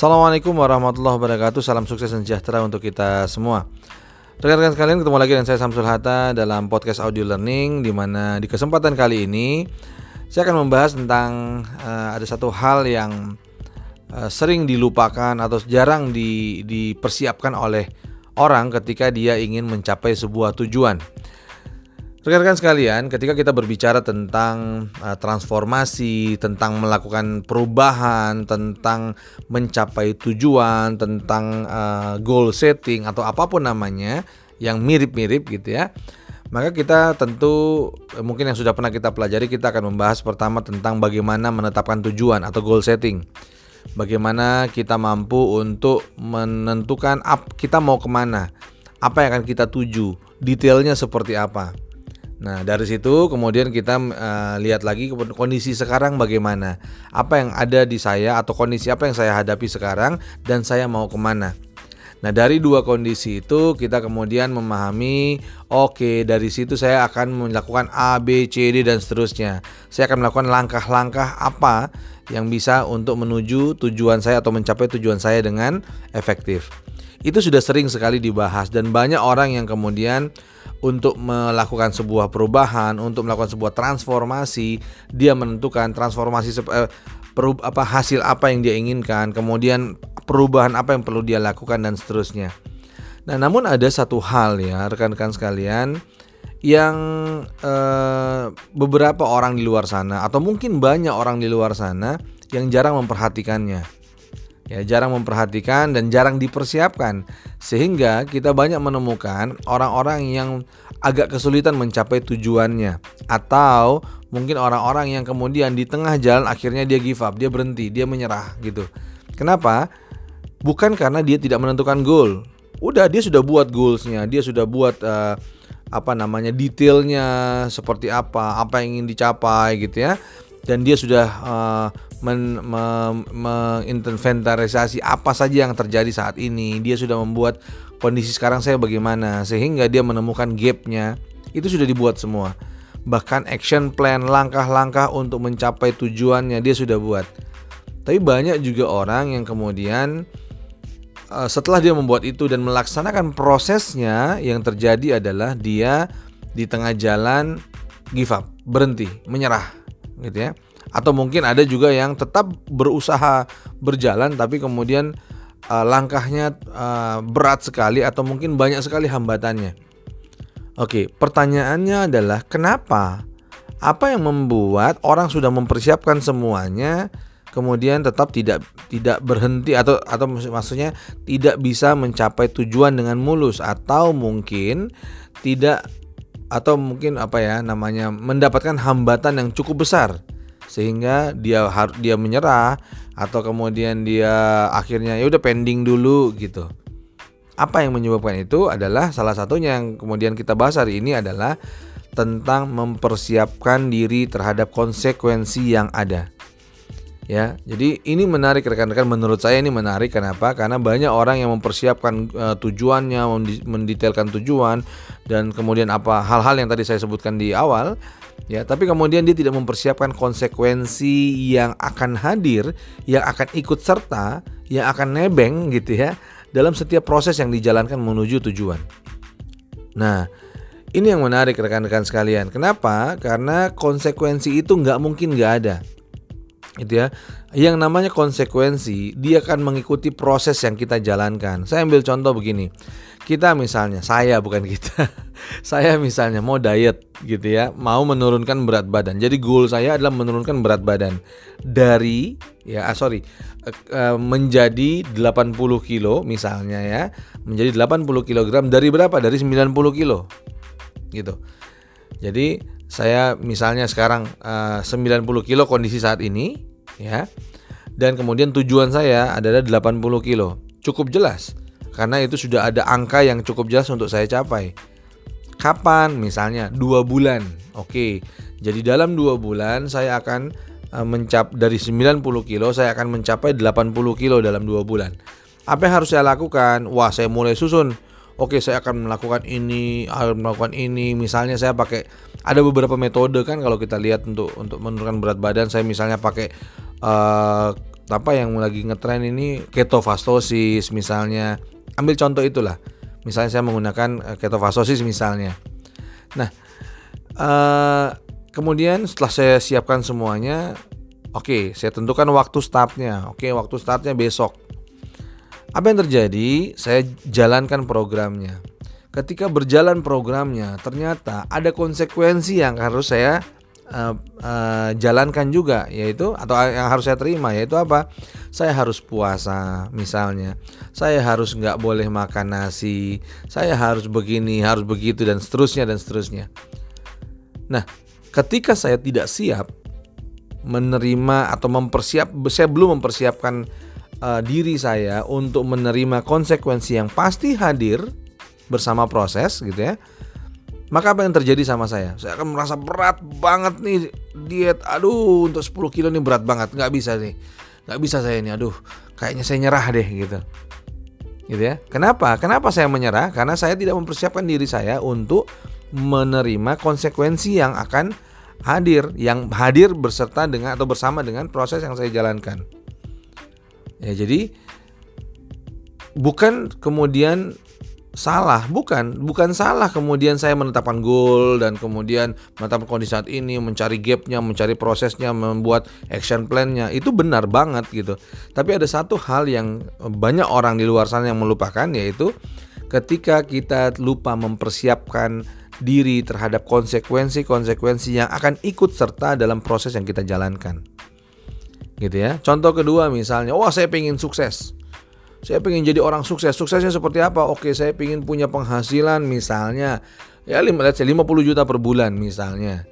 Assalamualaikum warahmatullahi wabarakatuh. Salam sukses dan sejahtera untuk kita semua. Rekan-rekan sekalian, ketemu lagi dengan saya Samsul Hatta dalam podcast audio learning di mana di kesempatan kali ini saya akan membahas tentang uh, ada satu hal yang uh, sering dilupakan atau jarang di, dipersiapkan oleh orang ketika dia ingin mencapai sebuah tujuan. Rekan-rekan sekalian, ketika kita berbicara tentang uh, transformasi, tentang melakukan perubahan, tentang mencapai tujuan, tentang uh, goal setting atau apa pun namanya yang mirip-mirip gitu ya. Maka kita tentu eh, mungkin yang sudah pernah kita pelajari kita akan membahas pertama tentang bagaimana menetapkan tujuan atau goal setting. Bagaimana kita mampu untuk menentukan up kita mau ke mana, apa yang akan kita tuju, detailnya seperti apa. Nah, dari situ kemudian kita uh, lihat lagi kondisi sekarang bagaimana, apa yang ada di saya atau kondisi apa yang saya hadapi sekarang dan saya mau ke mana. Nah, dari dua kondisi itu kita kemudian memahami, oke, okay, dari situ saya akan melakukan A, B, C, D dan seterusnya. Saya akan melakukan langkah-langkah apa yang bisa untuk menuju tujuan saya atau mencapai tujuan saya dengan efektif. Itu sudah sering sekali dibahas dan banyak orang yang kemudian untuk melakukan sebuah perubahan, untuk melakukan sebuah transformasi, dia menentukan transformasi eh, perub, apa hasil apa yang dia inginkan, kemudian perubahan apa yang perlu dia lakukan dan seterusnya. Nah, namun ada satu hal ya, rekan-rekan sekalian, yang eh, beberapa orang di luar sana atau mungkin banyak orang di luar sana yang jarang memperhatikannya ya jarang memperhatikan dan jarang dipersiapkan sehingga kita banyak menemukan orang-orang yang agak kesulitan mencapai tujuannya atau mungkin orang-orang yang kemudian di tengah jalan akhirnya dia give up, dia berhenti, dia menyerah gitu. Kenapa? Bukan karena dia tidak menentukan goal. Udah dia sudah buat goalsnya, dia sudah buat uh, apa namanya detailnya seperti apa, apa yang ingin dicapai gitu ya dan dia sudah uh, men, me, apa saja yang terjadi saat ini. Dia sudah membuat kondisi sekarang saya bagaimana sehingga dia menemukan gapnya itu sudah dibuat semua. Bahkan action plan, langkah-langkah untuk mencapai tujuannya dia sudah buat. Tapi banyak juga orang yang kemudian uh, setelah dia membuat itu dan melaksanakan prosesnya yang terjadi adalah dia di tengah jalan give up, berhenti, menyerah gitu ya. Atau mungkin ada juga yang tetap berusaha berjalan tapi kemudian uh, langkahnya uh, berat sekali atau mungkin banyak sekali hambatannya. Oke, pertanyaannya adalah kenapa? Apa yang membuat orang sudah mempersiapkan semuanya kemudian tetap tidak tidak berhenti atau atau maksudnya tidak bisa mencapai tujuan dengan mulus atau mungkin tidak atau mungkin apa ya namanya mendapatkan hambatan yang cukup besar sehingga dia harus dia menyerah atau kemudian dia akhirnya ya udah pending dulu gitu. Apa yang menyebabkan itu adalah salah satunya yang kemudian kita bahas hari ini adalah tentang mempersiapkan diri terhadap konsekuensi yang ada ya. Jadi ini menarik rekan-rekan menurut saya ini menarik kenapa? Karena banyak orang yang mempersiapkan uh, tujuannya, mendetailkan tujuan dan kemudian apa hal-hal yang tadi saya sebutkan di awal ya, tapi kemudian dia tidak mempersiapkan konsekuensi yang akan hadir, yang akan ikut serta, yang akan nebeng gitu ya dalam setiap proses yang dijalankan menuju tujuan. Nah, ini yang menarik rekan-rekan sekalian. Kenapa? Karena konsekuensi itu nggak mungkin nggak ada gitu ya. Yang namanya konsekuensi, dia akan mengikuti proses yang kita jalankan. Saya ambil contoh begini. Kita misalnya, saya bukan kita. saya misalnya mau diet gitu ya, mau menurunkan berat badan. Jadi goal saya adalah menurunkan berat badan dari ya ah, sorry uh, menjadi 80 kilo misalnya ya, menjadi 80 kilogram dari berapa? Dari 90 kilo. Gitu. Jadi saya misalnya sekarang uh, 90 kilo kondisi saat ini ya. Dan kemudian tujuan saya adalah 80 kilo. Cukup jelas karena itu sudah ada angka yang cukup jelas untuk saya capai. Kapan? Misalnya dua bulan. Oke jadi dalam dua bulan saya akan uh, mencap dari 90 kilo saya akan mencapai 80 kilo dalam dua bulan. Apa yang harus saya lakukan? Wah saya mulai susun. Oke saya akan melakukan ini akan melakukan ini. Misalnya saya pakai ada beberapa metode kan kalau kita lihat untuk untuk menurunkan berat badan. Saya misalnya pakai uh, apa yang lagi ngetren ini ketofastosis misalnya. Ambil contoh itulah. Misalnya saya menggunakan eh, ketofastosis misalnya. Nah, uh, kemudian setelah saya siapkan semuanya, oke, okay, saya tentukan waktu startnya. Oke, okay, waktu startnya besok. Apa yang terjadi? Saya jalankan programnya. Ketika berjalan programnya, ternyata ada konsekuensi yang harus saya uh, uh, jalankan juga yaitu atau yang harus saya terima yaitu apa? Saya harus puasa misalnya. Saya harus nggak boleh makan nasi. Saya harus begini harus begitu dan seterusnya dan seterusnya. Nah ketika saya tidak siap menerima atau mempersiap saya belum mempersiapkan uh, diri saya untuk menerima konsekuensi yang pasti hadir bersama proses gitu ya maka apa yang terjadi sama saya? Saya akan merasa berat banget nih diet. Aduh, untuk 10 kilo ini berat banget. Nggak bisa nih. Nggak bisa saya ini. Aduh, kayaknya saya nyerah deh gitu. Gitu ya. Kenapa? Kenapa saya menyerah? Karena saya tidak mempersiapkan diri saya untuk menerima konsekuensi yang akan hadir, yang hadir berserta dengan atau bersama dengan proses yang saya jalankan. Ya, jadi bukan kemudian salah, bukan, bukan salah kemudian saya menetapkan goal dan kemudian menetapkan kondisi saat ini, mencari gapnya, mencari prosesnya, membuat action plan-nya itu benar banget gitu. Tapi ada satu hal yang banyak orang di luar sana yang melupakan yaitu ketika kita lupa mempersiapkan diri terhadap konsekuensi-konsekuensi yang akan ikut serta dalam proses yang kita jalankan. Gitu ya. Contoh kedua misalnya, wah saya pengen sukses saya pengen jadi orang sukses. Suksesnya seperti apa? Oke, saya pengen punya penghasilan misalnya ya 50 juta per bulan misalnya.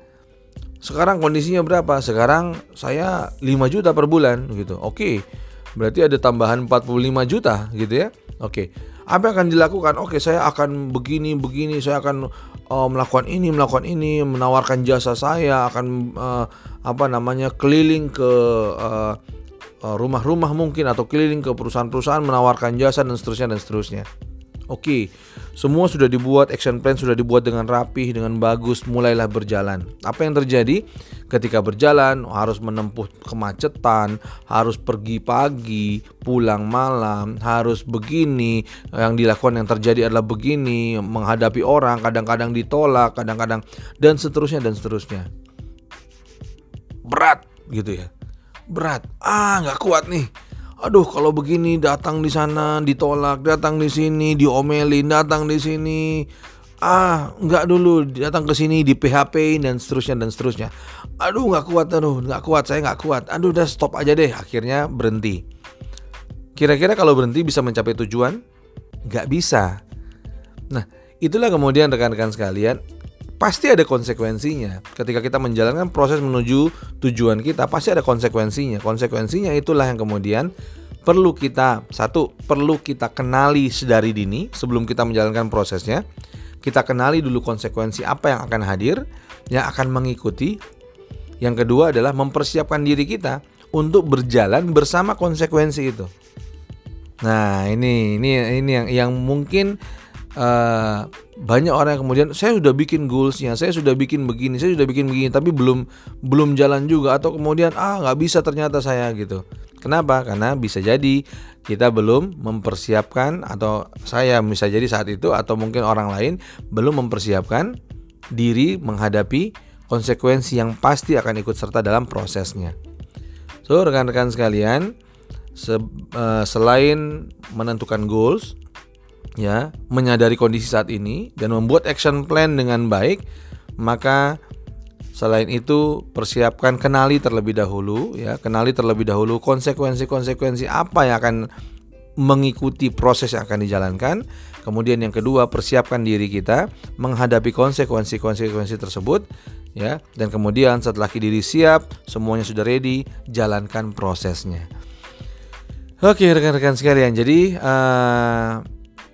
Sekarang kondisinya berapa? Sekarang saya 5 juta per bulan gitu. Oke. Berarti ada tambahan 45 juta gitu ya. Oke. Apa yang akan dilakukan? Oke, saya akan begini begini, saya akan uh, melakukan ini, melakukan ini, menawarkan jasa saya, akan uh, apa namanya? keliling ke uh, rumah-rumah mungkin atau keliling ke perusahaan-perusahaan menawarkan jasa dan seterusnya dan seterusnya. Oke, semua sudah dibuat, action plan sudah dibuat dengan rapih, dengan bagus, mulailah berjalan. Apa yang terjadi? Ketika berjalan harus menempuh kemacetan, harus pergi pagi, pulang malam, harus begini, yang dilakukan yang terjadi adalah begini, menghadapi orang, kadang-kadang ditolak, kadang-kadang dan seterusnya dan seterusnya. Berat gitu ya berat. Ah nggak kuat nih. Aduh kalau begini datang di sana ditolak datang di sini diomelin datang di sini. Ah nggak dulu datang ke sini di PHP dan seterusnya dan seterusnya. Aduh nggak kuat aduh nggak kuat saya nggak kuat. Aduh udah stop aja deh akhirnya berhenti. Kira-kira kalau berhenti bisa mencapai tujuan? Nggak bisa. Nah itulah kemudian rekan-rekan sekalian pasti ada konsekuensinya. Ketika kita menjalankan proses menuju tujuan kita, pasti ada konsekuensinya. Konsekuensinya itulah yang kemudian perlu kita satu perlu kita kenali sedari dini sebelum kita menjalankan prosesnya. Kita kenali dulu konsekuensi apa yang akan hadir, yang akan mengikuti. Yang kedua adalah mempersiapkan diri kita untuk berjalan bersama konsekuensi itu. Nah, ini ini ini yang yang mungkin uh, banyak orang yang kemudian saya sudah bikin goalsnya, saya sudah bikin begini, saya sudah bikin begini, tapi belum belum jalan juga atau kemudian ah nggak bisa ternyata saya gitu. Kenapa? Karena bisa jadi kita belum mempersiapkan atau saya bisa jadi saat itu atau mungkin orang lain belum mempersiapkan diri menghadapi konsekuensi yang pasti akan ikut serta dalam prosesnya. So rekan-rekan sekalian, se uh, selain menentukan goals, ya menyadari kondisi saat ini dan membuat action plan dengan baik, maka selain itu persiapkan kenali terlebih dahulu ya, kenali terlebih dahulu konsekuensi-konsekuensi apa yang akan mengikuti proses yang akan dijalankan. Kemudian yang kedua, persiapkan diri kita menghadapi konsekuensi-konsekuensi tersebut ya. Dan kemudian setelah diri siap, semuanya sudah ready, jalankan prosesnya. Oke, rekan-rekan sekalian. Jadi uh,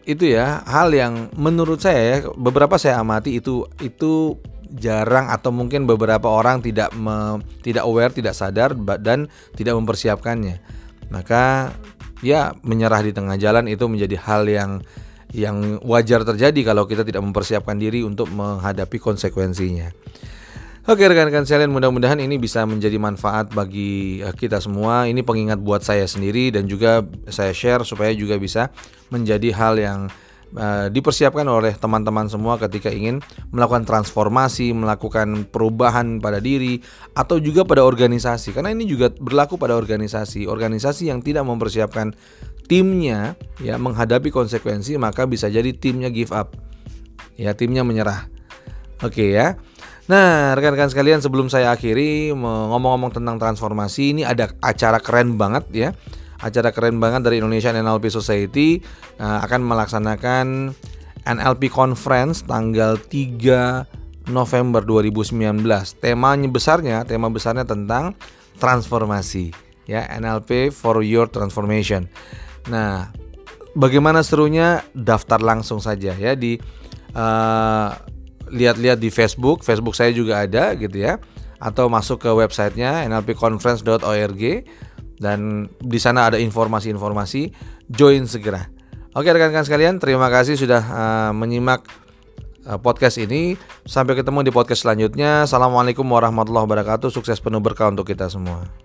itu ya hal yang menurut saya ya beberapa saya amati itu itu jarang atau mungkin beberapa orang tidak me, tidak aware tidak sadar dan tidak mempersiapkannya. Maka ya menyerah di tengah jalan itu menjadi hal yang yang wajar terjadi kalau kita tidak mempersiapkan diri untuk menghadapi konsekuensinya Oke rekan-rekan sekalian mudah-mudahan ini bisa menjadi manfaat bagi eh, kita semua. Ini pengingat buat saya sendiri dan juga saya share supaya juga bisa menjadi hal yang uh, dipersiapkan oleh teman-teman semua ketika ingin melakukan transformasi, melakukan perubahan pada diri atau juga pada organisasi. Karena ini juga berlaku pada organisasi. Organisasi yang tidak mempersiapkan timnya ya menghadapi konsekuensi maka bisa jadi timnya give up. Ya, timnya menyerah. Oke ya. Nah, rekan-rekan sekalian sebelum saya akhiri ngomong-ngomong tentang transformasi, ini ada acara keren banget ya. Acara keren banget dari Indonesian NLP Society uh, akan melaksanakan NLP Conference tanggal 3 November 2019. Temanya besarnya, tema besarnya tentang transformasi ya, NLP for your transformation. Nah, bagaimana serunya? Daftar langsung saja ya di uh, lihat-lihat di Facebook, Facebook saya juga ada gitu ya, atau masuk ke websitenya nlpconference.org dan di sana ada informasi-informasi. Join segera. Oke rekan-rekan sekalian, terima kasih sudah uh, menyimak uh, podcast ini. Sampai ketemu di podcast selanjutnya. Assalamualaikum warahmatullahi wabarakatuh. Sukses penuh berkah untuk kita semua.